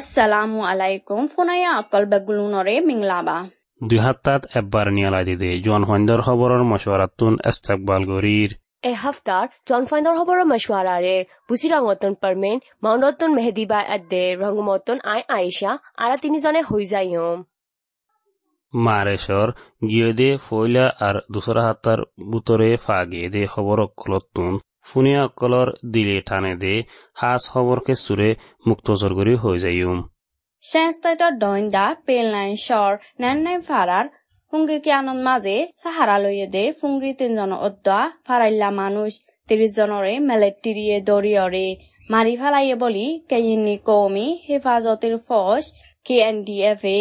Assalamu alaikum. ফোনায়া অকল বেগুলুনরে মিংলাবা। দুই হাত্তাত এব্বার নিয়ালাই দিদে। জোয়ান হইন্দর খবরের মশওয়ারাতুন ইস্তেকবাল গরির। এ হাফতার জন ফাইন্ডর খবরের মশওয়ারারে বুসিরাঙতন পারমেন মাউন্ডতন মেহেদিবা আদে রঙ্গমতন আই আয়েশা আরা তিনিজনে হই যাইম মারেশর গিয়ে দে ফইলা আর দুসরা হাত্তার বুতরে ফাগে দে খবর ফুনিয়া दिले দিলে ঠানে हास खबर के सुरे मुक्तजर गरी हो जाइयुम শেষতৈত ডইন দা পেল নাইন শর নাইন নাইন ফারার হুঙ্গি কিয়ানন মাঝে সাহারা দে, ফুঙ্গি তিনজন অদ্দা ফারাইল্লা মানুষ। তিরিশ জনরে মেলেট টিরিয়ে দরিয়রে মারি ফালাইয়ে বলি কৌমি হেফাজতের ফস কে এন ডি এফ এ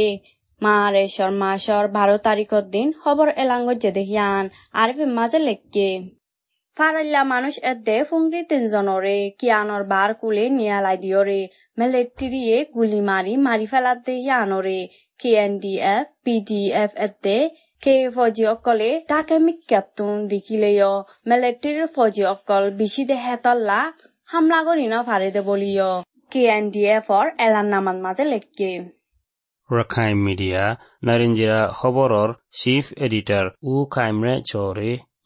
মারেশর মাসর বারো তারিখের দিন খবর এলাঙ্গ জেদে হিয়ান আরফে মাঝে লেখকে ফারাইল্লা মানুষ এদে ফুংরি তিনজনরে কিয়ানর বার কুলে নিয়ালাই দিয়রে মিলিটারিয়ে গুলি মারি মারি ফেলাতে ইয়ানরে কেএনডিএফ পিডিএফ এদে কে ফৌজি অকলে তাকে মিক্কাতুন দেখিলেয় মিলিটারির ফৌজি অকল বেশি দেহে তল্লা হামলা করি না ফারে দে বলিয় কেএনডিএফর এলান নামান মাঝে লেখকে রাখাইন মিডিয়া নারিঞ্জিরা খবরর চিফ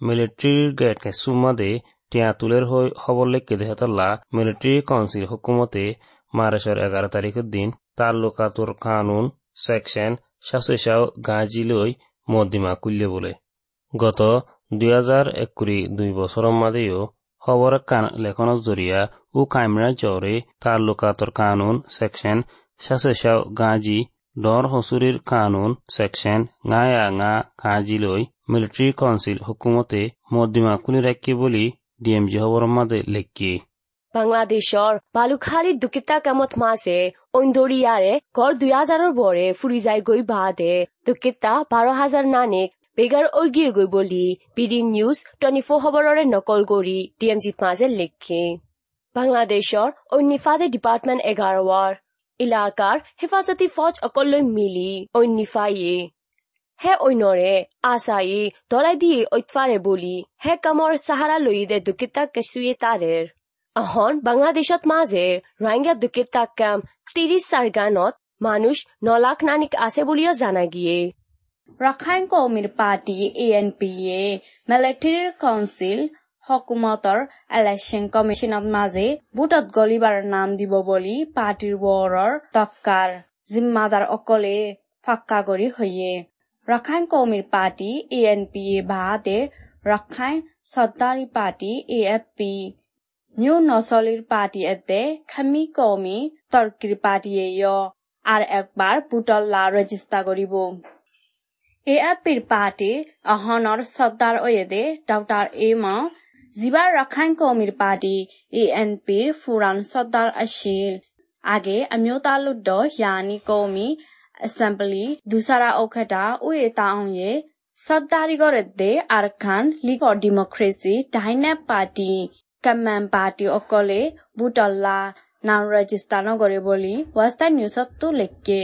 মিলিট্রির গেট সুমাদে টিয়া তুলের दे টিয়াতুলের দেহ তাল্লা মিলিটারি কাউন্সিল হুকুমতে মারেশর এগারো তারিখের দিন তাল্লুকাতুর কানুন সেকশন সাসেসাও গাঁজিলৈ মদ্দিমা কুল্লে বলে গত দুই হাজার একুড়ি দুই বছর মাদেও খবৰ লেখনৰ জরিয়া ও কামৰা জৰে তাল্লুকাতৰ কানুন সেকশন সাসেসাও গাজি ডর হসুরির কানুন সেকশন গায়া গা গাঁজিলই মিলিটারি কাউন্সিল হুকুমতে মদ্দিমা কুলি রাখি বলি ডিএমজি খবর মাদে লেখি বাংলাদেশৰ বালুখালী দুকিতা কামত মাছে ঐন্দৰিয়াৰে গড় দুই হাজাৰৰ বৰে ফুৰি যায় গৈ বাদে দুকিতা বাৰ হাজাৰ নানিক বেগাৰ ঐগিয়ে গৈ বুলি বিডি নিউজ টুৱেণ্টি ফ'ৰ খবৰৰে নকল কৰি ডি এম জিত মাজে লিখে বাংলাদেশৰ ঐনিফাদে ডিপাৰ্টমেণ্ট এঘাৰৱাৰ ইলাকাৰ হেফাজতি ফৌজ অকললৈ মিলি ঐনিফায়ে হে ঐনৰে আছায়ে দলাই দিয়ে ঐতফাৰে বুলি, হে কামৰ চাহাৰা লৈ দে দুকিতা কেঁচুৱে তাৰেৰ। আহন বাংলাদেশত মাঝে রোহিঙ্গা দুকেতা কাম তিরিশ সারগানত মানুষ ন লাখ নানিক আছে বুলিও জানা গিয়ে। রাখাইন কৌমির পার্টি এএনপি এ মিলিটারি কাউন্সিল হকুমতৰ election commissionat maze butat golibar naam dibo boli partyr warar tokkar জিম্মাদার অকলে ফাক্কা কৰি হয়ে ৰাখাইন কৌমিৰ পাৰ্টি এ এন পি এ বাদে ৰাখাইন চদ্দাৰী party A F P. New নচলির পার্টি এতে খামি কমি তর্কির পার্টি আর একবার পুটল্লা রেজিস্টার করিব এ এপির পার্টির অহনৰ চদ্দাৰ অয়েদে, ডাউটাৰ এম জিবার রাখাইন কমির পার্টি এএনপির ফুরান সর্দার আছিল আগে আমিও তালুদ্দ ইয়ানি কমি অ্যাসেম্বলি দুসারা ওখেটা উয়ে তাউয়ে সর্দারি গরেদে আরখান লিগ ফর ডেমোক্রেসি ডাইনেপ পার্টি কাম্যান পার্টি অকলে বুটল্লা নাম রেজিস্টার নগরে বলি ওয়েস্টার্ন নিউজত তো লেখকে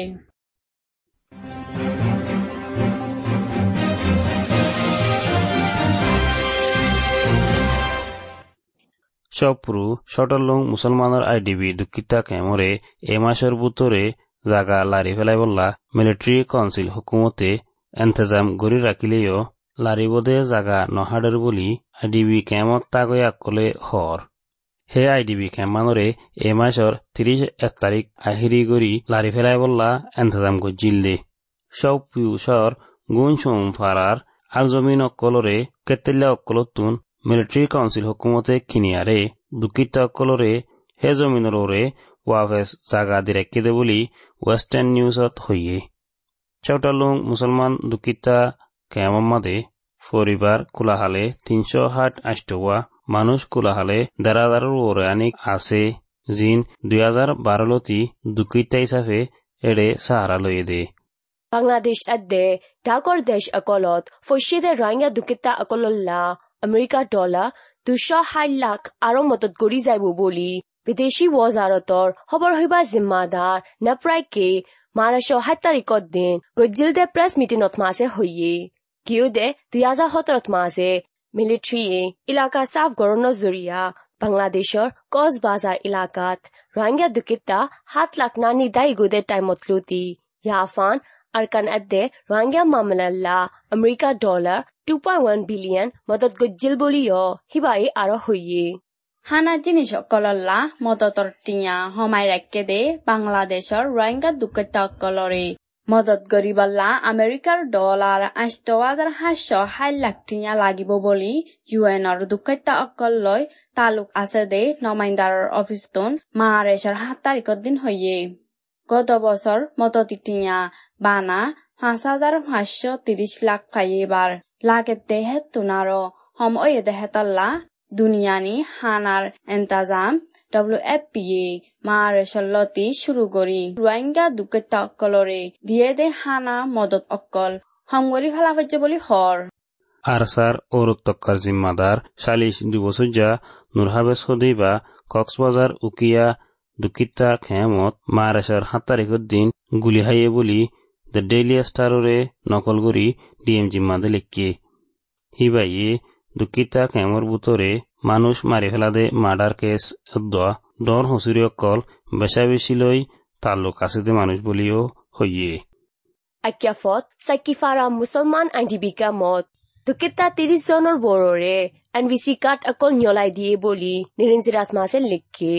চপ্রু সটলং মুছলমানৰ আই ডিবি দুখিতা কেমৰে এমাছৰ বুটৰে জাগা লাৰি পেলাই বল্লা মিলিটাৰী কাউন্সিল হুকুমতে এন্তেজাম কৰি ৰাখিলেও লাৰিবদে জাগা নহাডৰ বুলি আই ডিবি কেমত তাগৈয়া কলে হৰ সেই আই ডি বি কেম্পানৰে এই মাছৰ ত্ৰিশ এক তাৰিখ আহিৰি কৰি লাৰি পেলাই বল্লা এন্তেজাম গজিল্লে চব পিউচৰ গুণ চুম ফাৰাৰ আলজমিন অকলৰে কেতেলীয়া অকলতুন ಮಿಲಿಟರಿ ಕೌನ್ಸಿಲ್ ಹುಕುಮತೆ ಕಿನಿಯಾರೆ ದುಃಖಿತಕ್ಕಲರೆ হে জমিনৰৰে ৱাভেছ জাগা দিৰেকিদে বলে ওয়েস্টার্ন নিউজত হইয়ে। চৌটালুং মুসলমান দুকিতা কেমামাদে পরিবার কোলাহালে তিনশো হাট আষ্টওয়া মানুষ কোলাহালে দেরাদারুর ওরানিক আছে, জিন দুই হাজার বারোলতি দুকিতা হিসাবে এড়ে সাহারা লয়ে দে। বাংলাদেশ আদে ঢাকর দেশ অকলত ফসিদে রাইয়া দুকিতা অকলল্লা আমেৰিকা ডলাৰ দুশ ষাঠ লাখ আৰু মদত বিদেশী বজাৰতৰ সবৰসভা জিম্মাদাৰ নেপ্ৰাই কে মাৰ্চৰ হাজাৰ সোতৰত মাজে ইলাকা চাফ গৰণৰ জৰিয়া বাংলাদেশৰ কচ বাজাৰ ইলাকাত ৰোহিংগা দুকিতা লাখ নানি দাই গোদে টাইমত লুটি। ইয়াফান ৰোহিংগা মামলাল্লা America dollar two point one billion মদত গজ্জিল বুলি সিবাই আৰু হইয়ে হানা জিনিস কললা মদতর টিয়া হমাই রাখকে দে বাংলাদেশের রোহিঙ্গা দুকলরে মদত গরিবল্লা আমেরিকার ডলার আশ দশ হাজার সাতশো হাই লাখ টিয়া লাগিব বলে ইউএনর দুকটা অকল লই তালুক আছে দে নমাইন্দার অফিস তুন মারেশের সাত তারিখের দিন হইয়ে গত বছর মদত টিয়া বানা পাঁচ হাজার পাঁচশো তিরিশ লাখ পাই এবার Laget dehettunaro hom oye dehetalla দুনিয়ানি হানার এন্তাজাম ডব্লু এফ পি এ মা রেসলতি শুরু করি রোহিঙ্গা দুকে অকলরে দিয়ে দে হানা মদত অকল হমগরি ফেলা হচ্ছে বলি হর আরসার ও রুত্তক্কার জিম্মাদার সালিশ যুবসুজা নুরহাবে সদীবা কক্সবাজার উকিয়া দুকিতা খেমত মা রেসর হাত তারিখের দিন গুলি হাইয়ে বলি দ্য ডেইলি ষ্টাৰৰে নকল কৰি ডি এম জি মাদে লিখকে। সি বাইয়ে দুকিতা কেমৰ বুটৰে মানুহ মাৰি পেলা দে মাৰ্ডাৰ কেছ উদ্ধোৱা ডন হুঁচৰি অকল বেচা বেচি লৈ তালুক আছে দে মানুহ বুলিও সহিয়ে আক্যাফত চাকি ফাৰাম মুছলমান আইনজীৱিকা মত। দুকিতা ত্ৰিশ জনৰ বৰৰে এন বি চি কাৰ্ড অকল নিয়লাই দিয়ে বুলি নিৰঞ্জিৰাজ মাছে লিখে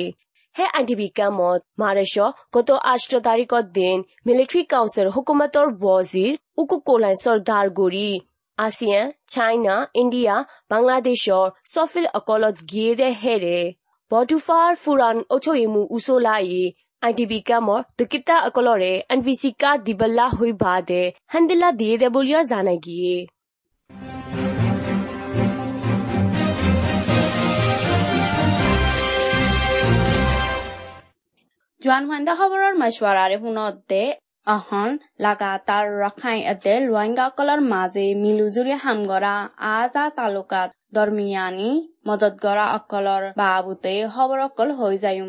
হে আণ্টিবি কামত মাৰেশ গত আষ্ট তাৰিখৰ দিন মিলিটাৰী কাউন্সিল হুকুমতৰ বজিৰ উকু কোলাই চৰ্দাৰ গুৰি আছিয়ান চাইনা ইণ্ডিয়া বাংলাদেশৰ চফিল অকলত হেৰে বডুফাৰ ফুৰাণ অচইমু উচলাই আইডিবি কামৰ দুকিতা অকলৰে এন ভি কা দিবল্লা হৈ বাদে হেণ্ডিলা দিয়ে দে বুলিও জানাগিয়ে জোৱান ভাইণ্ডা খবৰৰ মাছৱাৰাৰে শুনত দে অহন লাগাতাৰ ৰখাই এতে লোৱাইংগাসকলৰ মাজে মিলুজুৰি হামগৰা আজা তালুকাত দৰমিয়ানী মদত গৰা বাবুতে খবৰ অকল হৈ যায়ো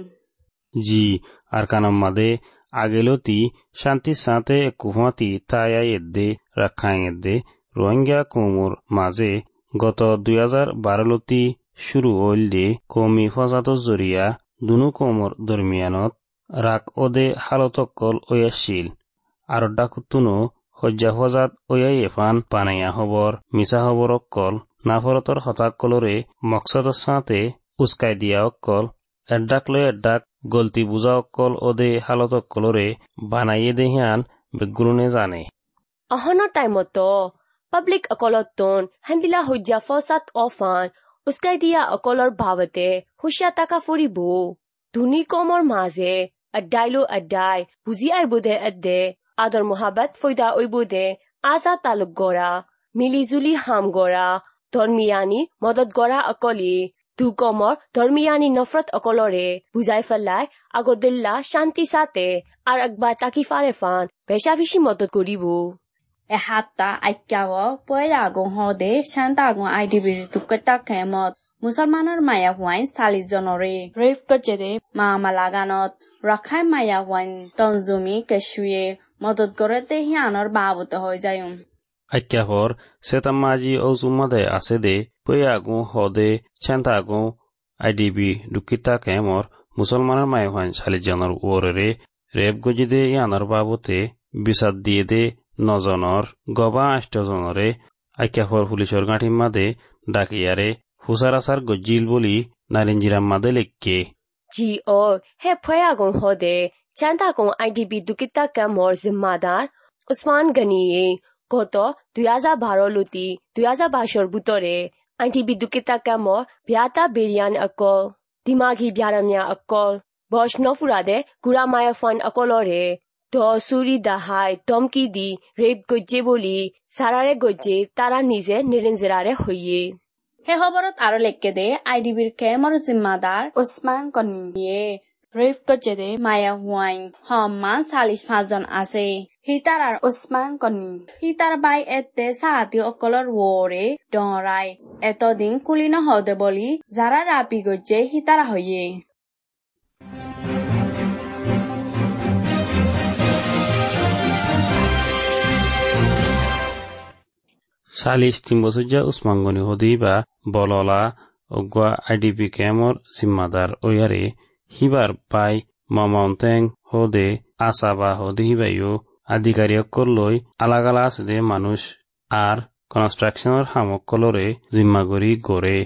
জি আৰ কানম মাদে আগেলতি শান্তি চাঁতে কুহাতি তাই আই এদে ৰখাই এদে ৰোহিংগা কোমৰ মাজে গত দুই হাজাৰ বাৰলতি শুৰু হইল দে কমি ফজাতৰ জৰিয়া দুনো কোমৰ দৰমিয়ানত ৰাগ অদে হালতক কল ঐয়াছিল আৰু ডাকুতুনো সজ্জা সজাত ঐয়াই এফান পানেয়া হবৰ। মিছা হবৰ অকল নাফৰতৰ হতাক কলৰে মকচদ চাঁতে উচকাই দিয়া অকল এডাক লৈ এডাক গলতি বুজা অকল অদে হালত কলৰে বানাইয়ে দেহিয়ান বেগুৰুণে জানে অহনৰ টাইমত পাব্লিক অকলত তন হেন্দিলা সজ্জা ফচাত অফান উচকাই দিয়া অকলৰ ভাৱতে হুচিয়া টাকা ফুৰিব। ধুনী কমৰ মাজে अड्डाइलो अड्डाई बुझी आई बुधे अड्डे आदर मोहब्बत फोदा ओ बुधे आजा तालुक गोरा मिलीजुली हाम गोरा धर्मियानी मदद गोरा ধৰ্মীয়ানী নফৰত অকলৰে বুজাই ফেলাই আগদুল্লা শান্তি চাতে আৰু একবাৰ তাকি ফাৰে ফান ভেচা ভেচি মদত কৰিব এসপ্তাহ আজ্ঞাও পইলা আগো হওঁতে শান্তা আগো আই ডিবিৰ দুকতা খেমত মুছলমানৰ মায়া হোৱাইন চাল্লিছ জনৰে। ৰেফ কচেৰে মা মালা গানত ৰখাই মায়া হোৱাইন তঞ্জুমি কেচুৱে মদত কৰোতে সি আনৰ বাবত হৈ যায়। আখ্যা আছে দে চেন্তা কেমৰ মুছলমানৰ মায়ে হোৱাইন চাল্লিছ জনৰ ওৱৰেৰে গজি দে ইয়ানৰ বাবতে বিচাৰ দিয়ে দে নজনৰ গবা আষ্টজনৰে আখ্যাফৰ ডাকিয়াৰে husarasar gojil boli narinjiram madelekke. Ji o, he phaya gon hode chanta gon IDB dukita kam mor zimmadar Usman গনিয়ে গত দুই হাজার বারোলতি দুই হাজার বাইশর বুতরে আইটি বিদ্যুকিতা কাম বিয়াতা বেরিয়ান অকল দিমাগি বিয়ারামিয়া অকল বস নফুরাদে গুড়ামায়া ফান অকলরে দ সুরি দাহাই দমকি দি রেপ গজ্জে বলি সারারে গজ্জে তারা নিজে নিরেঞ্জেরারে হইয়ে সেই খবৰত আৰু লেখকে দে আই ডি বিৰ কেমৰ জিম্মাদাৰ উছমান কনিয়ে কচেরে মায়া হুয়াইন হম্মা চালিশ পাঁচজন আছে হিতার আর ওসমান কনি হিতার বাই এতে সাহাতি অকলর ওরে ডরাই এতদিন কুলিন হদে বলি যারা রাপি গজ্জে হিতারা হইয়ে চালিচ তিন বছৰীয়া উষ্মাংগনী হদি বা বললা অগুৱা আই ডি পি কেমৰ জিম্মাদাৰ ঐয়াৰে সিবাৰ পাই মামন টেং সদে আশা বা সদী বায়ু আধিকাৰীসকললৈ আলাগ আলা আছে দে মানুহ আৰু কনষ্ট্ৰাকশ্যনৰ সামসকলৰে জিম্মা কৰি গড়ে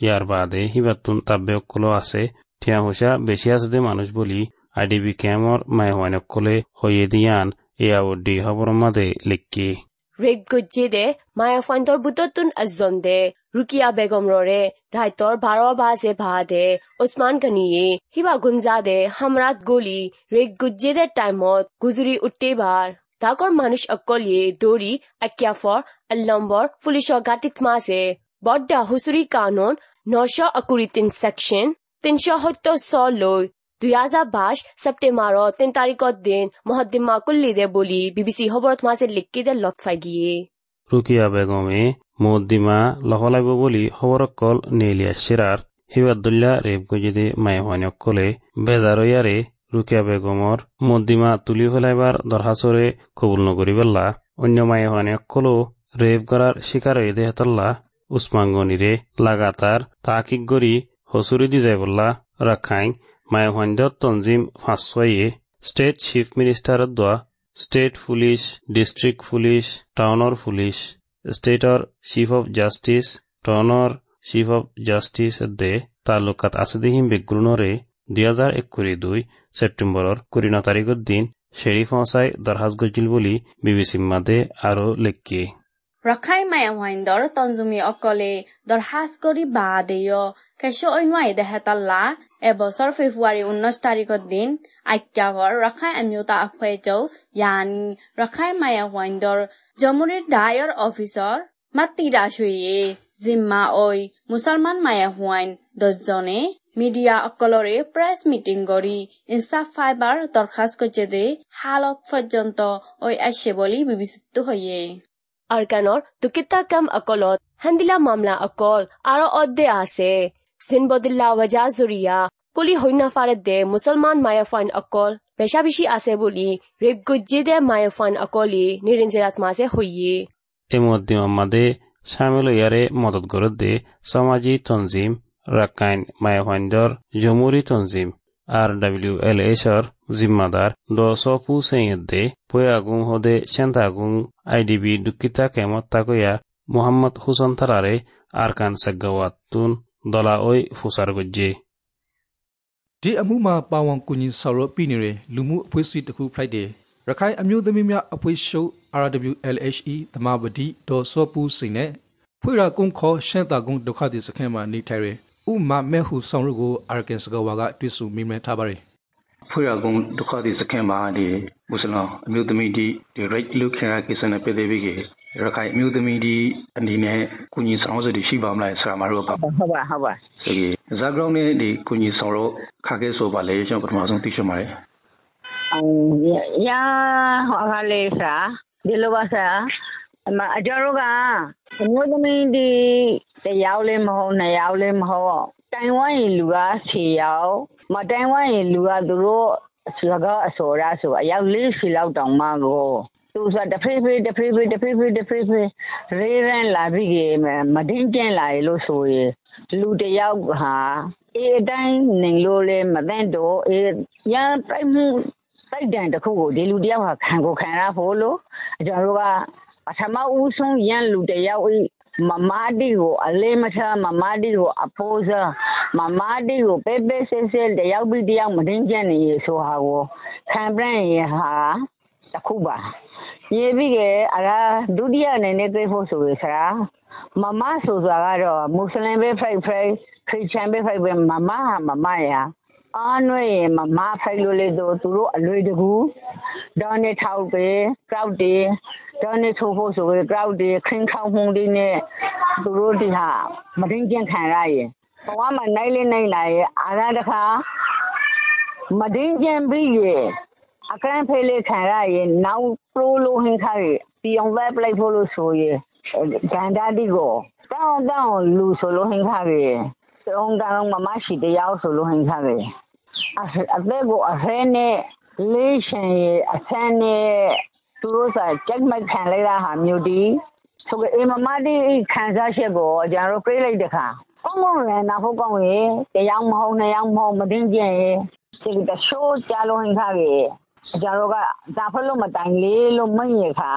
ইয়াৰ বাদে সিবাৰতোন তাব্যসকলো আছে ঠিয়া হোচা বেছি আছে দে মানুহ বুলি আই ডি পি কেমৰ মাইহানসকলে সৈয়ে দিয়ান এয়া উদ্দি হবৰ মাদে লিখি ৰেগ গজ্জে মায়া ফাইণ্ডৰ বুটতুন আজন দে ৰুকিয়া বেগম ৰৰে ৰাইতৰ বাৰ বাজে ভা দে ওচমান গনিয়ে হিবা গুঞ্জা দে হামৰাত গলি ৰেগ গুজ্জে দে টাইমত গুজৰি উঠে বাৰ তাকৰ মানুষ অকলিয়ে দৌৰি আক্যাফৰ আল্লম্বৰ পুলিচৰ গাঁতিত মাছে বড্ডা হুচুৰি কানুন নশ আকুৰি তিন ছেকশ্যন তিনশ সত্তৰ ছ লৈ দুয়াজাবাস সেপ্টেম্বরত তিন তারিখত দিন মহদ্দিমা কুল্লি দে বলি বিবিসি খবরত মাঝে লিখকি দে লতফাই গিয়ে। রুকিয়া বেগমে মহদ্দিমা লহলাইব বলি খবরক কল নেলিয়া সিরার হিবাদুল্লাহ রেব গজিদে মায়েমানক কলে বেজারইয়ারে রুকিয়া বেগমর মদ্দিমা তুলি ফেলাইবার দরহাসরে কবুল নগরিবেল্লা অন্য মায়েমানক কলো রেব করার শিকার হয়ে দেহতল্লা, উসমাঙ্গনিরে লাগাতার তাকিক গরি হসুরি দি যাইবল্লা রাখাইং মায়াহুৱান্দ্যত তঞ্জিম ফাঁচুৱাইয়ে ষ্টেট চিফ মিনিষ্টাৰত যোৱা ষ্টেট পুলিচ ডিষ্ট্ৰিক্ট পুলিচ টাউনৰ পুলিচ ষ্টেটৰ চিফ অৱ জাষ্টিছ টাউনৰ চিফ অৱ জাষ্টিছ দে তালুকাত আছেদিহিম বেগ্ৰুণৰে দুহেজাৰ একুৰি দুই ছেপ্টেম্বৰৰ কুৰি ন তাৰিখৰ দিন শ্বেৰিফ সঁচাই দৰখাস্ত গৈছিল বুলি বিবেচিম্মাদে আৰু লেখিয়ে। Rakaima e waindor tonzumi okole, dor has kori ba deyo. Kesho oinwai dehetalla এবছৰ ফেব্ৰুৱাৰী ঊনৈশ তাৰিখৰ দিন আজ্ঞাভৰ ৰখাই আমিওতা আফেজৌ য়ানি ৰখাই মায়া ৱাইন্দৰ জমুৰিৰ ডায়ৰ অফিচৰ মাতিৰা চুয়ে জিম্মা ঐ মুছলমান মায়া হুৱাইন দহজনে মিডিয়া অকলৰে প্ৰেছ মিটিং কৰি ইনচাফ ফাইবাৰ দৰখাস্ত কৰিছে দে হালক পৰ্যন্ত ঐ আছে বুলি বিবেচিত হয়ে আৰকানৰ দুকিতা কাম অকলত হান্দিলা মামলা অকল আৰু অদ্দে আছে। জিনবদিল্লা ৱাজা জৰিয়া কুলি সৈন্য ফাৰে দে মুছলমান মায়াফাইন অকল বেচা বেছি আছে বুলি ৰেপ গুজ্জি দে মায়াফাইন অকলি নিৰঞ্জিৰাত মাছে হৈয়ে। এই মদ্দিমা মাদে শামিল ইয়াৰে মদত গৰত দে সমাজি তঞ্জিম ৰাকাইন মায়াফাইন্দৰ জমুৰি তঞ্জিম RWLHR zimmadar do sofu senyedde poyagun hode chantagun IDB dukkita kemat takoya Muhammad Husan Tarare arkan saggawatun dola oi fusar gojje ဒီအမှုမှာပါဝင်ကူညီဆောင်ရွက်ပြီးနေတဲ့လူမှုအဖွဲ့အစည်းတစ်ခုဖိုက်တယ်ရခိုင်အမျိုးသမီးများအဖွဲ့ချုပ် RWLHE သမဝတိဒေါ်စောပူစိန်နဲ့ဖွေရာကုန်းခေါ်ရှမ်းတာကုန်းဒုက္ခသည်စခန်းမှာနေထိုင်ရယ် ဥမမဲဟုဆောင်ရုပ်ကိုအာရကန်စကဝါကတွေ့ဆုံမိမဲထားပါတယ်ဖွေရကုန်းဒုက္ခသည်စခန်းမှာဒီမွတ်စလင်အမျိုးသမီးဒီဒီ right လုခင်ရကိစ္စနဲ့ပြည်သေးပြီးရခိုင်အမျိုးသမီးဒီအနေနဲ့ကုညီဆောင်ရွက်ရှိပါမလားဆရာမတို့ကဟုတ်ပါဟုတ်ပါဒီဇာဂရောင်းနဲ့ဒီကုညီဆောင်ရွက်ခါခဲ့ဆိုပါလေကျွန်တော်ပထမဆုံးသိချင်ပါတယ်အရာဟောကလေးစားဒီလိုပါစားအမအကျော်တို့က အမျိုးသမီးဒီတယောက်လေးမဟုတ်နှစ်ယောက်လေးမဟုတ်တိုင်ဝမ်လူက10ယောက်မတိုင်ဝမ်လူကသူတို့စကားအစော်ရဆိုအယောက်40လောက်တောင်မှကိုသူဆိုတဖေးဖေးတဖေးဖေးတဖေးဖေးတဖေးဖေးရေးရန်လာပြီးမတင်းကျင်းလာရလို့ဆိုရလူတယောက်ဟာအေးအတိုင်းနေလို့လေမသိတော့အေးရန်ပြိုက်မှုတိုက်တန်တစ်ခုကိုဒီလူတယောက်ဟာခံကိုခံရဖို့လို့ကျွန်တော်တို့က ပထမဦးဆုံးရန်လူတယောက်မမဒီကိုအလေးမထားမမဒီကိုအဖိုးစားမမဒီကိုပဲပဲဆဲဆဲတယောက်ပြီးတယောက်မတင်းကျပ်နေဆိုဟာကိုခံပြရဟာတခုပါရေပြီးကအလားဒုတိယအနေနဲ့တွေ့ဖို့ဆိုရစရာမမဆိုဆိုတာကတော့မွတ်စလင်ပဲဖိုက်ဖိုက်ခရစ်ယာန်ပဲဖိုက်ပဲမမဟာမမရ အားနွေမမဖိုက်လို့လေတော့သူတို့အလွေတကူဒေါ်နေထောက်ပဲကောက်တယ်ဒေါ်နေထိုးဖို့ဆိုရကောက်တယ်ခင်းခေါမှုတွေနဲ့သူတို့ဒီဟာမတင်းကျင်ခံရရဲ့ဘဝမှာနိုင်လေးနိုင်လာရဲ့အားရတခါမတင်းကျင်ပြီးရဲ့အခန်းဖေးလေးခံရရဲ့နောက်ပရိုလိုဟင်ခါရဲ့ပြောင်းလဲပလိုက်ဖို့လို့ဆိုရဲ့ဂန္ဓာဒီကိုတောင်းတောင်းလူဆိုလို့ဟင်ခါရဲ့တုံးတောင်းမမရှိတရားဆိုလို့ဟင်ခါရဲ့ အသက်ကိုအဖဲနဲ့လေးရှင်ရဲ့အဆန်းနဲ့သူတို့စာကြက်မိုက်ခံလိုက်တာဟာမျိုးဒီဆိုကအေးမမဒီခံစားချက်ကိုကျွန်တော်ပြေးလိုက်တခါကောင်းကောင်းလည်းနာဖို့ကောင်းရေတရားမဟုတ်နှစ်ယောက်မဟုတ်မတင်ကျင်ရေဒီတရှိုးကြလို့ဟင်ခါရေအကြတော့ကဒါဖလို့မတိုင်လေးလို့မင်းရခါ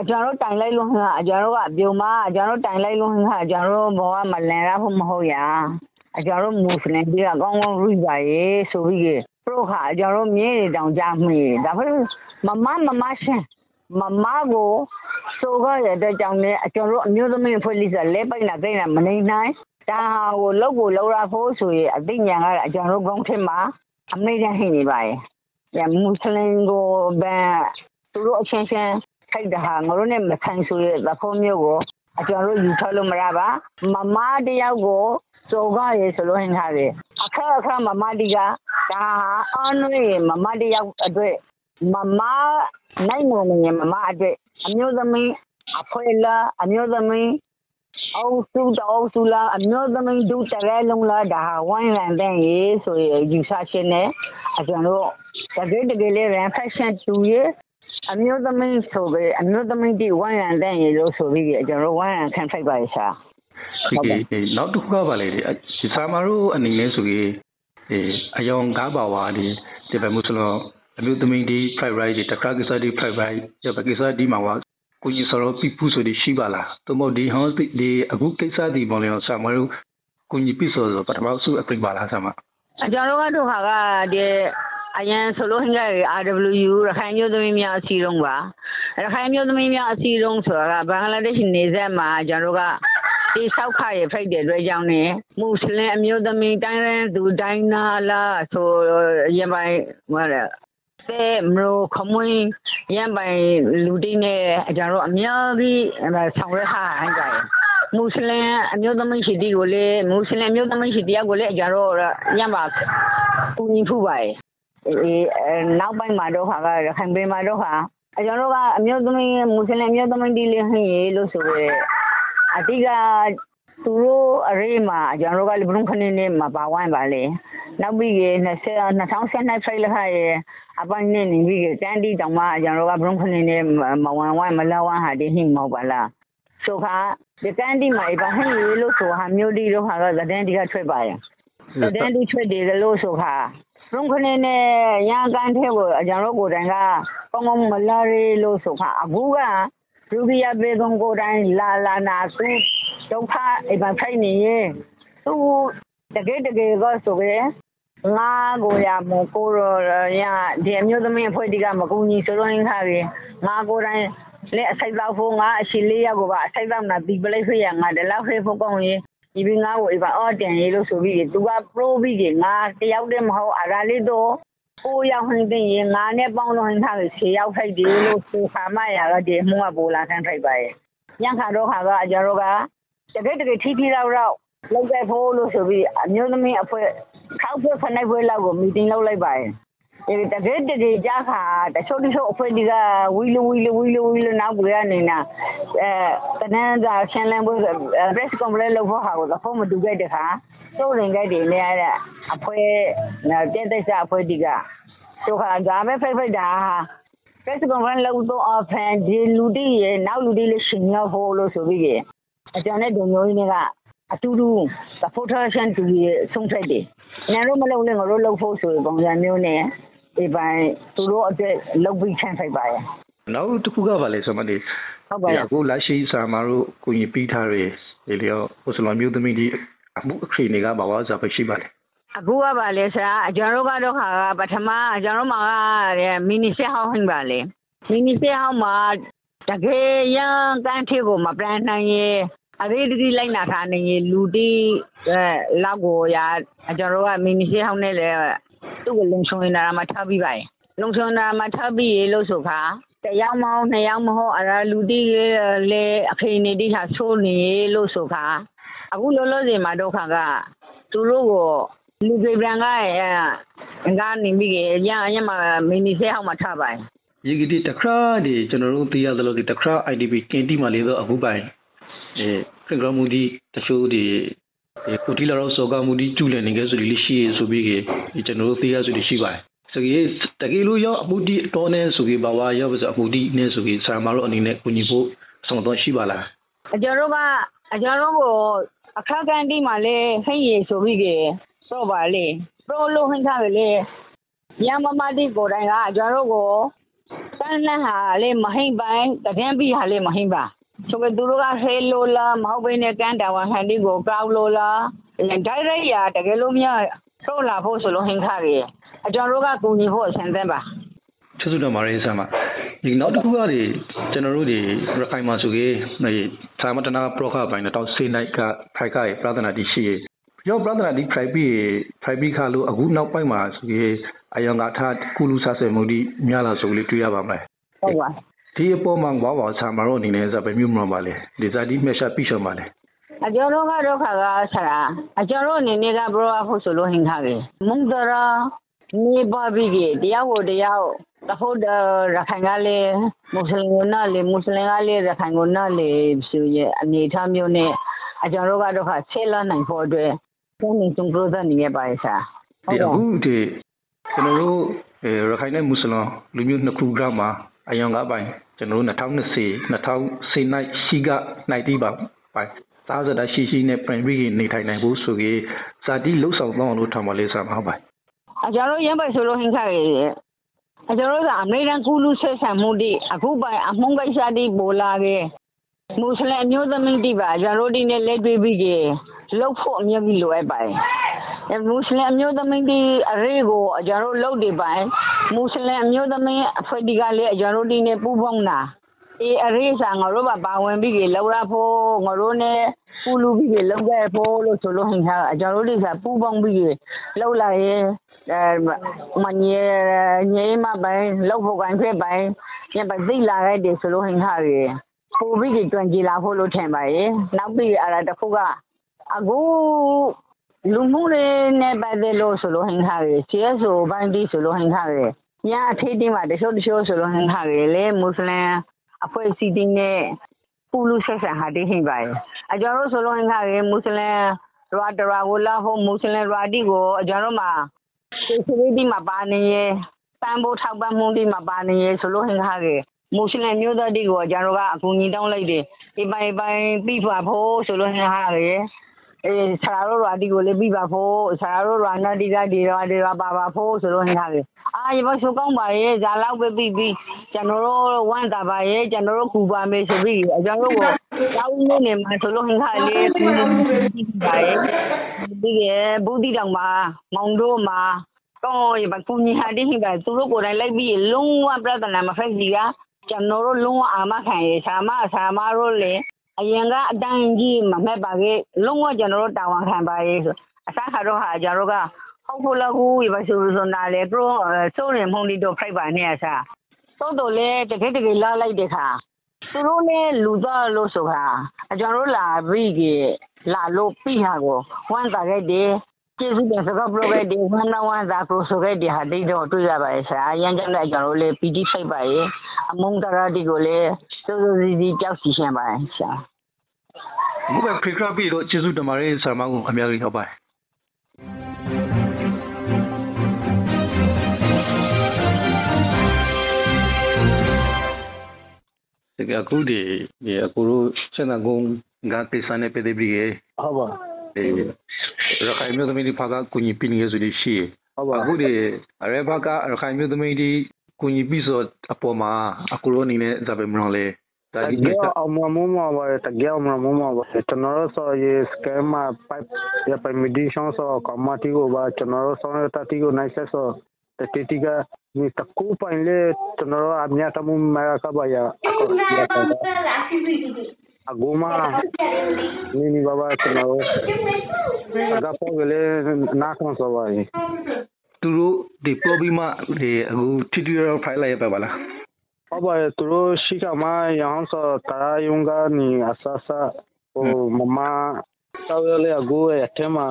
အကြတော့တိုင်လိုက်လို့ဟင်အကြတော့ကပြုံမအကြတော့တိုင်လိုက်လို့ဟင်ခါအကြတော့ဘောကမလန်ရဖို့မဟုတ်ရ အကြတော့မွတ်စလင်တွေကကောင်းကောင်းရိပါရေဆိုပြီးကပရိုခါအကြတော့မြင်းနေတောင်ကြမှီဒါဖလို့မမမမရှင်မမကိုဆိုကြရတဲ့ကြောင့်လည်းအကျွန်တော်အမျိုးသမီးဖွဲ့လိစားလဲပိုက်လာကိန်းလာမနေနိုင်ဒါကိုလောက်ကိုလောက်ရဖို့ဆိုရင်အသိဉာဏ်ကအကျွန်တော်ကောင်းထင်မှာအမေရဟင်းနေပါရဲ့။ညမွတ်စလင်ကိုဘန်သူတို့အချင်းချင်းထိုက်တာဟာငါတို့နဲ့မဆိုင်ဆိုရဲ့သဖို့မျိုးကိုအကျွန်တော်ယူထားလို့မရပါမမတယောက်ကို စောကားရေဆိုလို့ဟင်ထားတယ်အခါအခါမမတီကဒါအန်နွေမမတယောက်အတွက်မမနိုင်မနေမမအတွက်အမျိုးသမီးအဖွဲလာအမျိုးသမီးအုပ်စုတော့စုလာအမျိုးသမီးဒုတရဲလုံးလာဒါဝိုင်းရန်တဲ့ရေဆိုရယူဆခြင်းနဲ့အကျွန်တော်တကယ်တကယ်လေး ran fashion တူရအမျိုးသမီးဆိုပဲအမျိုးသမီးဒီဝိုင်းရန်တဲ့ရေလို့ဆိုပြီးကျွန်တော်ဝိုင်းရန်ခံထိုက်ပါရဲ့ရှာ ဒီကေနောက်တစ်ခုကပါလေဒီဆာမာတို့အနေနဲ့ဆိုရင်အဲအယောင်ကားပါဝါဒီဒီပဲမှုစလို့အမျိုးသမီးဒီ fried rice ဒီတခါကိစ္စဒီ fried rice ဒီပဲကိစ္စဒီမှာဝါကိုကြီးစောတော့ပြပူဆိုဒီရှိပါလားသို့မဟုတ်ဒီဟောဒီအခုကိစ္စဒီပေါ်လေဆာမာတို့ကိုကြီးပြဆိုတော့ပထမဆုအပြိပါလားဆာမာအကျွန်တော်ကတော့ခါကဒီအရင်ဆိုလို့ဟင်္ဂါ RWU ရခိုင်မျိုးသမီးများအစည်းအရုံးပါရခိုင်မျိုးသမီးများအစည်းအရုံးဆိုတာကဘင်္ဂလားဒေ့ရှ်နေဆက်မှာကျွန်တော်တို့က ဒီဆောက်ခရဖိတ်တဲ့အတွက်ကြောင့်နေမွတ်စလင်အမျိုးသမီးတိုင်းရင်းသူတိုင်းနာလာဆိုရင်ပိုင်ဟောတယ်တဲ့မလို့ခမွင်းရန်ပိုင်လူတိနဲ့ကျွန်တော်တို့အများကြီးဆောင်ရထားဟန်ကြတယ်မွတ်စလင်အမျိုးသမီးရှိတီကိုလေမွတ်စလင်အမျိုးသမီးရှိတရားကိုလေကျွန်တော်ညမှာကူညီဖူးပါရဲ့အဲနောက်ပိုင်းမှာတော့ခါကရခိုင်ပြည်မှာတော့ခါကျွန်တော်ကအမျိုးသမီးမွတ်စလင်အမျိုးသမီးဒီလေးဟင်းရေလို့ဆိုရဲ အတိကသူတို့အရေးမှာကျွန်တော်ကလည်းဘုံခနေနေမှာပါဝိုင်းပါလေနောက်ပြီးက20 2012ဖိုင်လာရဲ့အပိုင်းနေနေပြီးကတန်တီတောင်မှကျွန်တော်ကဘုံခနေနေမဝမ်ဝိုင်းမလာဝမ်ဟာဒီဟင်းမဟုတ်ပါလားဆိုခါဒီတန်တီမှာဘာဟင်းရေလို့ဆိုဟာမျိုးဒီတော့ဟာကသတဲ့တီကထွက်ပါရဲ့သတဲ့တီထွက်တယ်လို့ဆိုခါဘုံခနေနေရန်ကန်ထဲကိုကျွန်တော်ကိုယ်တိုင်ကကောင်းကောင်းမလာရေလို့ဆိုခါအခုက ဒုတိယပေကုံကိုယ်တိုင်လာလာနာသူဒုက္ခအိမ်မှာဖိုက်နေရင်သူတကယ်တကယ်ကဆိုပဲငါကိုရမကိုရရဒီအမျိုးသမီးအဖွဲ့ဒီကမကူညီဆိုတော့ခါပြီငါကိုယ်တိုင်လက်အဆိုင်တော့ဖို့ငါအရှိလေးရောက်ကိုပါအဆိုင်တော့နာဒီပလိုက်ခွေရငါတလောက်ခွေဖို့ကောင်းရင်ဒီပြီးငါ့ကိုအိမ်ပါအော်တန်ရေးလို့ဆိုပြီးသူက pro ပြီးကငါတယောက်တည်းမဟုတ်အရာလေးတော့ ကိုရောက်ဟင်းတဲ့ရင်ငါနဲ့ ပေါင်းလို့ဟင်းထားလို့ခြေရောက်ထိုက်တယ်လို့ ဆိုခါမရကဒီမှုက ပိုလာခံထိုက်ပါရဲ့ညခါတော့ခါက ကျွန်တော်ကတကယ်တကယ်ထီထီတော့တော့လောက်တဲ့ဖို့လို့ဆိုပြီး အမျိုးသမီးအဖွဲ့ခောက်ဖွဲ့ခနိုင်ပွဲလောက်ကို မီတင်လုပ်လိုက်ပါရဲ့ဒီတကယ်တကယ်ကြားခါ တချို့တချို့အဖွဲ့ဒီကဝီလဝီလဝီလဝီလနောက်ပြရနေတာအဲတနန်းသာရှင်းလင်းပွဲ press conference လုပ်ဖို့ဟာကိုတော့မတူခဲ့တဲ့ခါ တိုးရင်ခဲ့တယ်လေအဖွဲ့တဲ့တဲ့စားအဖွဲ့ဒီကဆိုခါဒါမဲ့ဖိတ်ဖိတ်တာ press conference လုပ်တော့အဖန်ဒီလူတီရဲ့နောက်လူတီလေးရှင်ရောက်ဖို့လို့ဆိုပြီးအကျန်တဲ့ဒုံမျိုးကြီးတွေကအတူတူ supportation တူရဲ့ဆုံးဖြတ်တယ်။ညာတို့မလုပ်နဲ့ငါတို့လုပ်ဖို့ဆိုရင်ပုံစံမျိုးနဲ့ဒီပိုင်းသူတို့အတွက်လုပ်ပြီးချန်ဖိုက်ပါရဲ့နောက်တစ်ခုကပါလေဆိုမှဒီဟုတ်ပါရဲ့အခုလက်ရှိဆာမာတို့ကိုကြီးပြီးထားရဒီလျောဟိုစလောမျိုးသမီးဒီ အမှုအခရီးတွေကဘာဝစားပဲရှိပါလေအခုကပါလေဆရာကျွန်တော်တို့ကတော့ခါကပထမကျွန်တော်မှာကမီနီဆက်ဟောင်းဟင်းပါလေမီနီဆက်ဟောင်းမှာတကယ်ရန်ကန်ထေကိုမပန်းနိုင်ရဲ့အရေးတကြီးလိုက်နာထားနေရင်လူတီအဲလောက်ကိုရကျွန်တော်တို့ကမီနီဆက်ဟောင်းနဲ့လေသူ့ကိုလုံချုံနေတာမှထားပြီးပါရဲ့လုံချုံနေတာမှထားပြီးရေလို့ဆိုခါတယောက်မဟုတ်နှစ်ယောက်မဟုတ်အရာလူတီလေအခင်းနေတိဟာဆိုးနေလို့ဆိုခါ အခုလောလောဆယ်မှာဒုက္ခကသူတို့ကိုလူတွေပြန်ကအဲကနေပြီးရရမှာမင်းနီဆဲဟောက်မှာထားပါဒီကတိတခါဒီကျွန်တော်တို့သိရသလိုဒီတခါ IDP ကင်တီမှာလေးတော့အခုပိုင်အဲခရဂရမူဒီတချို့ဒီကိုတီလာတော့စောကမူဒီကျူလည်နေကြဆိုလိရှိဆိုပြီးဒီကျွန်တော်တို့သိရဆိုလိရှိပါတယ်ဆိုကြီးတကယ်လို့ရောက်အမှုဒီတော်နေဆိုပြီးဘာဝရောက်ဆိုအမှုဒီနေဆိုပြီးဆာမာတို့အနေနဲ့ကိုညီဖို့ဆောင်တော့ရှိပါလားအကျော်တို့ကအကျော်တို့ကို အခါကန်ဒီမှာလေဟိရေဆိုပြီးကေတော့ပါလေပရိုလိုဟင်ခါကလေရမမတိကိုတိုင်ကကျွန်တော်တို့ကိုတန်းလန်းဟာလေမဟိမ့်ပိုင်းတကင်းပြီးဟာလေမဟိမ့်ပါဆိုကသူတို့ကဟဲလိုလာမဟုတ်ဘဲနဲ့ကန်တာဝန်ဟန်ဒီကိုကောက်လိုလာဒိုင်ရိုက်ရတကယ်လို့များတော့လာဖို့ဆိုလို့ဟင်ခါကေအကျွန်တော်တို့ကကူညီဖို့အဆင်သင့်ပါ ချစ်စုတော်မာရေးဆမ်းပါဒီနောက်တစ်ခုကဒီကျွန်တော်တို့ဒီရခိုင်မှာဆိုကြီးဒီသာမတနာပရောခပိုင်းတော့စေနိုက်ကဖိုက်ကရပရဒနာတိရှိရရောပရဒနာတိဖိုက်ပြီးဖိုက်ပြီးခါလို့အခုနောက်ပိုင်းမှာဆိုကြီးအယောင်ကထားကုလူဆဆယ်မှုဒီများလာဆိုလေးတွေ့ရပါမလားဟုတ်ပါဒီအပေါ်မှာဘာဘာဆာမရောအနေနဲ့စပဲမြို့မလို့ပါလေဒီဇာတိမက်ရှာပြီးရှော်ပါလေအကျော်တို့ကတော့ခါကဆရာအကျော်တို့အနေနဲ့ကဘရောဖို့ဆိုလို့ဟင်ခါကေမုန်တရာ နေပါပြီးကေတရားကိုတရားတဟုတ်ရခိုင်ကလည်းမွတ်စလင်ကလည်းမွတ်စလင်ကလည်းရခိုင်ကလည်းဆိုရအနေထားမျိုးနဲ့အကျော်တို့ကတော့ခါဆဲလာနိုင်ဖို့အတွက်ကိုယ်နေစုံပရိုဇာနေရပါရဲ့ဆရာဒီအခုဒီကျွန်တော်တို့ရခိုင်နဲ့မွတ်စလင်လူမျိုးနှစ်ခုကမှအယောင်ကပိုင်းကျွန်တော်တို့2020 2010နိုင်ရှိကနိုင်တီးပါပိုင်းသားစတာရှိရှိနဲ့ပြင်ပြီးနေထိုင်နိုင်ဖို့ဆိုကြီးဇာတိလှုပ်ဆောင်တော့လို့ထောင်ပါလေးစားမှာပါ အကျော်တို့ရမ်းပိုက်ဆိုလို့ဟင်ခါကေအကျော်တို့ကအမေရိကန်ကူလူဆက်ဆံမှုတိအခုပိုင်အမှုန်ကိစ္စတိပိုလာကေမွတ်စလင်အမျိုးသမီးတိပါအကျော်တို့ဒီနဲ့လက်တွေ့ပြီးကေလောက်ဖို့အမြတ်ကြီးလိုအပ်ပါတယ်။မွတ်စလင်အမျိုးသမီးဒီအရေးကိုအကျွန်တော်လုပ်နေပိုင်းမွတ်စလင်အမျိုးသမီးအဖွဲ့ဒီကလည်းအကျွန်တော်ဒီနဲ့ပူးပေါင်းတာအေးအရေးစာငါတို့ပါဝင်ပြီးကြလောက်ရဖို့ငါတို့နဲ့ပူလူပြီးကြလောက်ခဲ့ဖို့လို့ဆိုလို့ဟင်ခါအကျွန်တော်ဒီကပူးပေါင်းပြီးကြလောက်လာရဲ့အဲ မညေညေမပိုင်းလောက်ဖို့ကန်ဖြစ်ပိုင်းညပသိလာခဲ့တယ်ဆိုလို့ဟင်ခါရေပူပြီးကြတွင်ကြလာဖို့လို့ထင်ပါရဲ့နောက်ပြီးအဲ့ဒါတခုကအခုလူမှုရေးနဲ့ပတ်သက်လို့ဆိုလို့ဟင်ခါရေ CSO ဘိုင်းဒီဆိုလို့ဟင်ခါရေညာအထေးတင်းမှာတချို့တချို့ဆိုလို့ဟင်ခါရေလေမွတ်စလင်အဖွဲ့အစည်းတင်းနဲ့ပူလူဆက်ဆံဟာတင်းဟင်ပါရေအကျွန်တော်ဆိုလို့ဟင်ခါရေမွတ်စလင်ရွာတရာကိုလာဖို့မွတ်စလင်ရွာတီကိုအကျွန်တော်မှာ စေစရီဒီမှာပါနေရဲ့တန်ဖိုးထောက်ပံ့မှုဒီမှာပါနေရဲ့ဆိုလို့ဟင်ခါရေမွတ်စလင်မျိုးသားတီကိုကျွန်တော်ကအကူအညီတောင်းလိုက်တယ်ဒီပိုင်းပိုင်းပြီးပါဖို့ဆိုလို့ဟင်ခါရေအေးဆရာတို့ရွာတီကိုလည်းပြီးပါဖို့ဆရာတို့ရွာနာတီကဒီရွာဒီရွာပါပါဖို့ဆိုလို့ဟင်ခါရေအာရေဘဆိုကောင်းပါရဲ့ဇာလောက်ပဲပြီးပြီးကျွန်တော်တို့ဝမ်းတာပါရဲ့ကျွန်တော်တို့ကူပါမယ်ဆိုပြီးအကျွန်တော်တို့ကိုတောင်းနေနေမှာဆိုလို့ဟင်ခါလေးပြီးပါရဲ့ ဒီကဘူးတီတောင်မှာမောင်တို့မှာတော့ရပါကူညီဟာဒီဟင်ကသူတို့ကိုယ်တိုင်လိုက်ပြီးလုံးဝပြဿနာမဖက်စီကကျွန်တော်တို့လုံးဝအာမခံရဆာမဆာမတို့လေအရင်ကအတန်းကြီးမမဲ့ပါခဲ့လုံးဝကျွန်တော်တို့တာဝန်ခံပါရဲ့ဆိုအစားခါတော့ဟာကျွန်တော်တို့ကဟုတ်ဖို့လောက်ကိုရပါဆိုဆိုနာလေပရိုစိုးရင်မှုန်ဒီတော့ဖိုက်ပါနေရစားတော့တော့လေတကယ်တကယ်လာလိုက်တဲ့ခါသူတို့လည်းလူသားလို့ဆိုခါအကျွန်တော်တို့လာပြီးက လာလို့ပြီးဟာကိုဝမ်းသာခဲ့တယ်ကျေးဇူးတင်စကားပြောခဲ့တယ်ဝမ်းသာဝမ်းသာပရိုဆိုခဲ့တယ်ဟာတိတ်တော့တွေ့ရပါရဲ့ဆရာအရင်ကလည်းကျွန်တော်တို့လည်းပီတိဖိုက်ပါရဲ့အမုန်းတရာဒီကိုလည်းစိုးစိုးစီစီကြောက်စီရှင်ပါရဲ့ဆရာအခုပဲခရခရပြီးတော့ကျေးဇူးတင်ပါတယ်ဆရာမကိုအများကြီးဟုတ်ပါတယ်ဒီကအခုဒီဒီအခုတို့စံကုန်းငါကိစ္စနဲ့ပြည်ပြည်ရဲ့ဟုတ်ပါဒီရခိုင်မျိုးသမီးတွေဖာကကုညီပြနေ ဆိုလို့ရှိရဟုတ်ပါအခုဒီရဘကရခိုင်မျိုးသမီးတွေကုညီပြီးဆိုအပေါ်မှာအခုတို့အနေနဲ့ဇာပဲမလို့လေဒါတဒီကယ်အောင်မမမပါတကယ်အောင်မမမပါကျွန်တော်တို့ဆိုရေစကမ်မှာပိုက်ရပမီဒီရှင်းဆိုကမတီကိုပါကျွန်တော်တို့ဆော င်ရတတီကိုနိုင်ဆက်ဆိုတတိတိကဒီတကူပိုင်လေကျွန်တော်တို့အမြတ်တမှုမရကပါရအကူမနီနီဘာဘာကျွန်တော်တို့အကပေါ်ကလေးနာခွန်ဆိုပါရင်သူတို့ဒီ problem ဒီအခု tutorial file လိုက်ရပါလားဟုတ်ပါတယ်သူတို့ရှိကမှရအောင်ဆိုတာယုံကနေအဆဆဟိုမမတောက်ရလေအကူရဲ့အထက်မှာ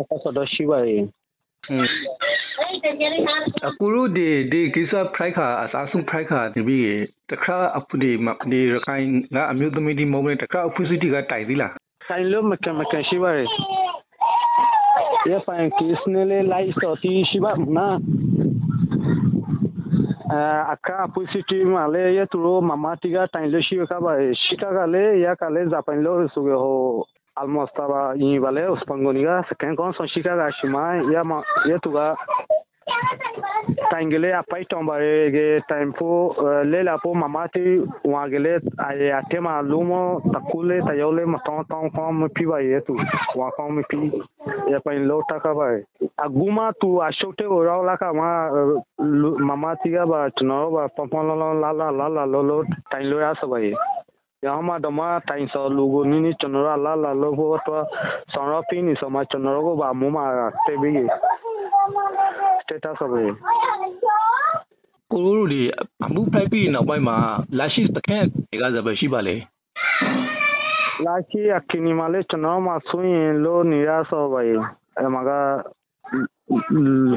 အဆဆတော့ရှိပါရဲ့ အခုတို့ဒီဒီကိစ္စ price ခါအစားဆုံး price ခါဒီပြီးတခါအပဒီဒီရခိုင်ကအမျိုးသမီးဒီမုံနဲ့တခါ opportunity ကတိုင်သီလားဆိုင်လို့မကမကန်ရှိပါရဲ့ရဖိုင်ကစ်နေလေလိုက်စောတီရှိပါမနာအခါ positive မှာလေရသူတို့မမတီကတိုင်လို့ almostaba inibale uspangoniga kenkon son chicaga shima ya ma yetuga tangile apai tombare ge tempo lela po mamati wagile aye atema lumo takule tayole maton ton kom piba yetu wa kom pi ya pain lota ka ba aguma tu ashote oraola ka ma mamati ga ba tunoro ba pompon la la la la lo lo tailo ya sabai yama dama tain so lugo ni ni chonora la la lo bo to sonro pi ni so ma chonoro go ba mu ma te bi status ပဲကိုရိုတို့ဒီအမှုဖိုက်ပြီးနောက်ပိုင်းမှာလာရှိတခက်တွေကစပဲရှိပါလေလာရှိအခင်းမလေးကျွန်တော်မှဆိုရင်လို့နေရဆိုပါရဲ့အမက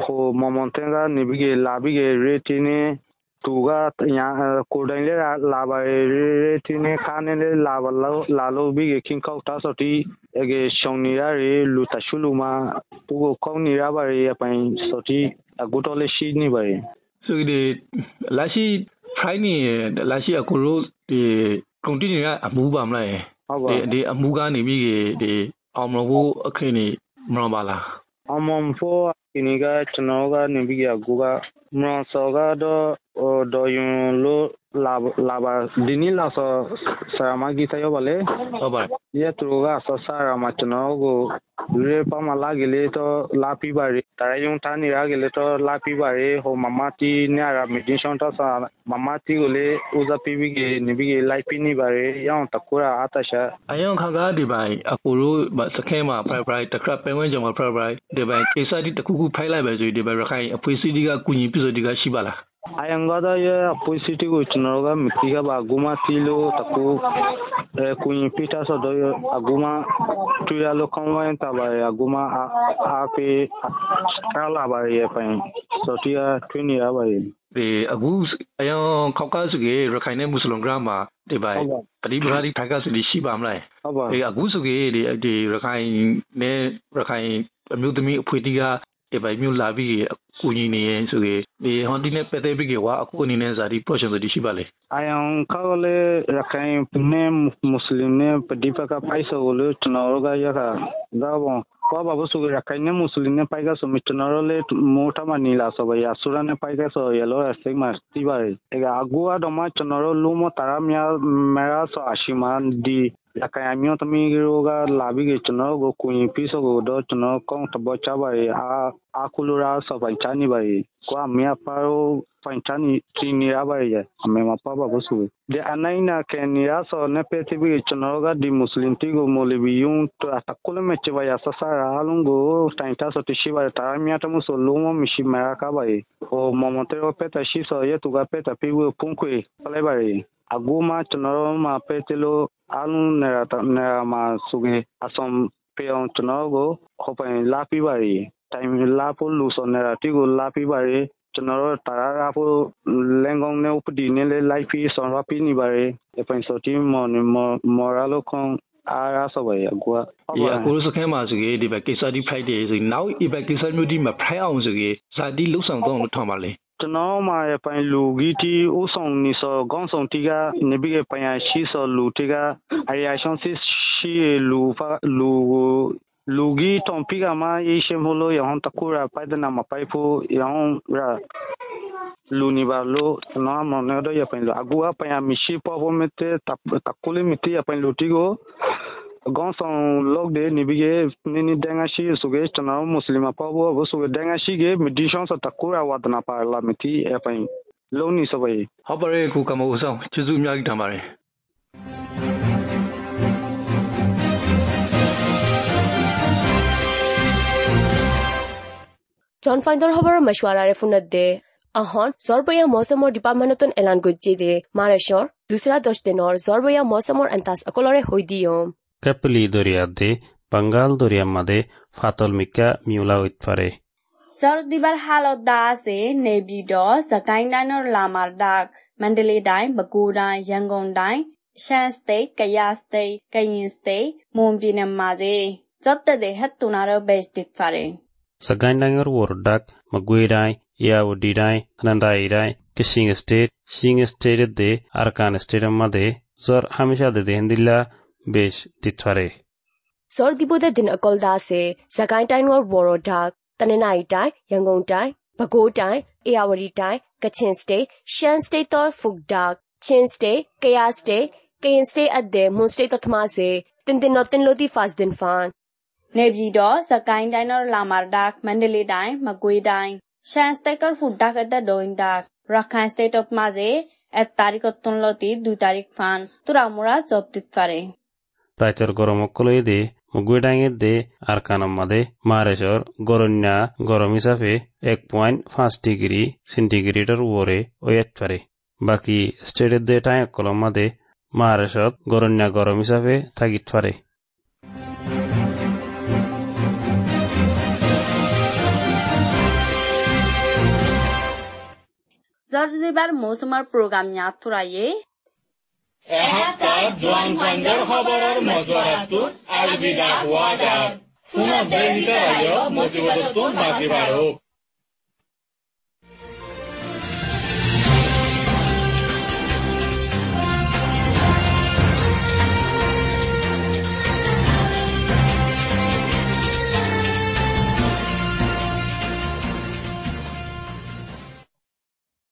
ဟိုမမန်တန်ကနေပြီးလာပြီးရေတီနေ သူကညာကိုတိုင်းလေးလာပါရေတီနေခါနေလေးလာပါလို့လာလို့ပြီးခင်ကောက်တာဆိုတီအကေရှောင်းနေရလူတရှုလူမှာသူကိုကောင်းနေရပါရဲ့အပိုင်ဆိုတီအခုတော့လည်းရှိနေပါရဲ့ဆိုဒီလာရှိဖိုင်းနေလာရှိအခုတို့ဒီကုန်တင်ရအမှုပါမလားဟုတ်ပါဒီအမှုကနေပြီးဒီအောင်မလို့အခင်းနေမလို့ပါလားအောင်မဖို့ဒီနေ့က ကျွန်တော်ကနေပြီးကကူကမရစောကတော့ဒေါ်ယွန်လို့လာလာပါဒီနေ့လာဆိုဆရာမကြီးတယောပါလေဟုတ်ပါဒီသူ ကဆောဆရာမကျွန်တော်ကိုရေပမလာကလေးတော့လာပြပါရတရယုံတန်းနေရကလေးတော့လာပြပါရဟိုမမတီနေရမဒီရှောင်းတော့ဆာမမတီကိုလေဦးစားပေးပြီးကနေပြီးလိုက်ပြနေပါရရောင်းတကူရအတရှာအယံခါကားဒီပိုင်းအကူတို့စခဲမှာ private private တခါပဲဝင်ကြမှာ private private ဒီပိုင်းကိစ္စဒီတခုခုဖိုက်လိုက်ပဲဆိုဒီပိုင်းရခိုင်အဖွေးစီဒီကကုညီပြဆိုဒီကရှိပါလား ayangada ye apoisiti ko chinoga mitiga ba aguma tilo taku kunyi pita so do aguma tuya lo kanwa ta ba aguma a pe kala ba ye pa so tia twini ya ba ye ဒီအခုအယောခောက်ကစကေရခိုင်နဲ့မွတ်စလင်ဂရမ်မှာဒီပိုင်ပရိပရာဒီထိုက်ကစဒီရှိပါမလားဟုတ်ပါဒီအခုစကေဒီဒီရခိုင်နဲ့ရခိုင်အမျိုးသမီးအဖွေတီကဒီပိုင်မျိုးလာပြီး ကူညီနေရင်ဆိုရင်ဒီဟွန်ဒီနဲ့ပတ်သက်ပြီးကွာအခုအနေနဲ့ဇာတိ portion ဆိုဒီရှိပါလေအ ယံကောလေရခိုင်နဲ့မွတ်စလင်နဲ့ပဒီပကပိုက်ဆိုလို့ကျွန်တော်ကရခါဒါဘော kwa babu su rakaine musuline paiga so mitonarole mota manila so ya surane paiga so yelo stigma tiba ega agua doma chonoro lumo taramya mera so ashima di lakaya myo tami roga labi ge chono go kuin piso go do chono kong tabo chaba a akulura so panchani bai kwa mya paro panchani tini abai ya ame mapa ba bosu de anaina ke nira so ne peti bi chono ga di muslim ti go molibi yun to atakule me cheba ya sasa alungo tainta so tishi ba ta mya tamu so lumo mishi mara ka bai o momotero peta shi so ye tu ga peta pi wo punkwe pale bai aguma chono ma petelo alun nera nera ma suge asom peon chono go hopai lapi bai time lapo luso nera ti go lapi bai ကျွန်တော်တို့တာရာဖို့လန်ကောင်နဲ့ဥပဒေနဲ့လိုက်ပြီးဆောင်ရွက်ပြီးနေပါတယ်။ပန်ဆိုတီမော်မော်ရာလိုခွန်အားရဆိုပါရဲ့ကွာ။ဒီအခုစခဲမှာဆိုကြီးဒီဘက်ကိစ္စဒီဖိုက်တယ်ဆိုနောက်ဒီဘက်ကိစ္စမျိုးဒီမှာဖိုက်အောင်ဆိုကြီးဇာတိလှုပ်ဆောင်တော့လို့ထောင်ပါလေ။ ကျွန်တော်မှာပိုင်လူကြီးတီဥဆောင်နေစောခေါင်းဆောင်တီကနေပြီးပိုင်ရရှိစောလူတီကအရာရှောင်းစစ်ရှိလူဖလူလူကြီးတုံပိကမအေးရှမလို့ရဟန်တကူရပိုက်ဒနာမပိုက်ဖို့ရဟန်ရလူနီဘာလို့နော်မနေတော့ရပင်လို့အကူအပယမရှိပေါ်ဖို့မတဲ့တကူလေးမတဲ့ရပင်လို့တီကို gong song log de ni ge ni ni denga shi su ge tana muslima pa bo bo su ge denga shi ge mi sa takura ko wa da pa la mi ti e pa yin lo ni so bai yi ha pa re ku ka mo so ju su mya gi da ma re জন ফাইণ্ডৰ খবৰৰ মছৱাৰাৰে ফোনত দে আহন জৰবয়া মৌচুমৰ ডিপাৰ্টমেণ্টতন এলান গুজি দে মাৰেশ্বৰ দুচৰা দহ দিনৰ জৰবয়া মৌচুমৰ এণ্টাছ অকলৰে ကပလီဒိုရီယာဒေဘန်ဂါလ်ဒိုရီယာမဒေဖာတိုလ်မီကာမြူလာဝစ်ဖရဲဇော်ဒီဘာဟာလောဒါစေနေပြီးတော့ဇကိုင်းတိုင်းနော်လာမာဒက်မန္တလေးတိုင်းပဲခူးတိုင်းရန်ကုန်တိုင်းရှမ်းစတိတ်ကယားစတိတ်ကရင်စတိတ်မွန်ပြည်နယ်မှာစေဇတ်တဲ့ဟတ်တူနာရောဘက်စ်တစ်ဖရဲ Sagandangir Wardak, Magwirai, Yawadirai, Hanandairai, Kishing State, Shing State de Arkan State Made, Zor Hamisha de Dendilla, Besh Ditware. ဇော်ဒီပိုတဲ့တင်အကောဒါစေဇကိုင်းတိုင်းဝဘော်ရဒါတနင်္လာရီတိုင်းရန်ကုန်တိုင်းပဲခူးတိုင်းအေရဝတီတိုင်းကချ bés ditware. Sor diboda din akol da se sakai tain ngor woro da tanenai tai yangon tai bago tai ayawari tai kachin state shan state tor fuk da chin state kaya state kayin state adde mun state totma se tin din no tin lo di fast din fan နေပြည်တော်စကိုင်းတိုင်းတော်လာမာဒါမန္တလေးတိုင်းမကွေးတိုင်းရှမ်းစတိတ်ကဖူဒါကတဲ့ဒိုင်ဒါရခိုင်စတိတ်တော့မှာစေအတာရီကတွန်လို့တီဒူတာရီဖန်သူရမူရာဇော့တစ်ဖရဲ তাইচর গরম অকলই দে, মুগুই ডাঙে দে, আর কানম মাদে। ಮಾರೇಶರ್ গরণ্যা গরম হিসাবে এক পয়েন্ট পাঁচ ডিগ্রি সেন্টিগ্রেডের উপরে ওয়েট পারে। বাকি স্টেটের দে টাই অকলম মাদে মহারাষ্ট্রত গরণ্যা গরম হিসাবে থাকিত পারে। জর্জিবার মৌসুমার প্রোগ্রাম নিয়ে আত্মরাইয়ে জোয়ান ফান্ডার খবরের মজুয়ারাতুত আলবিদা ওয়াদার পুনঃ বেহিত আয় মজিবতুন বাকি বারো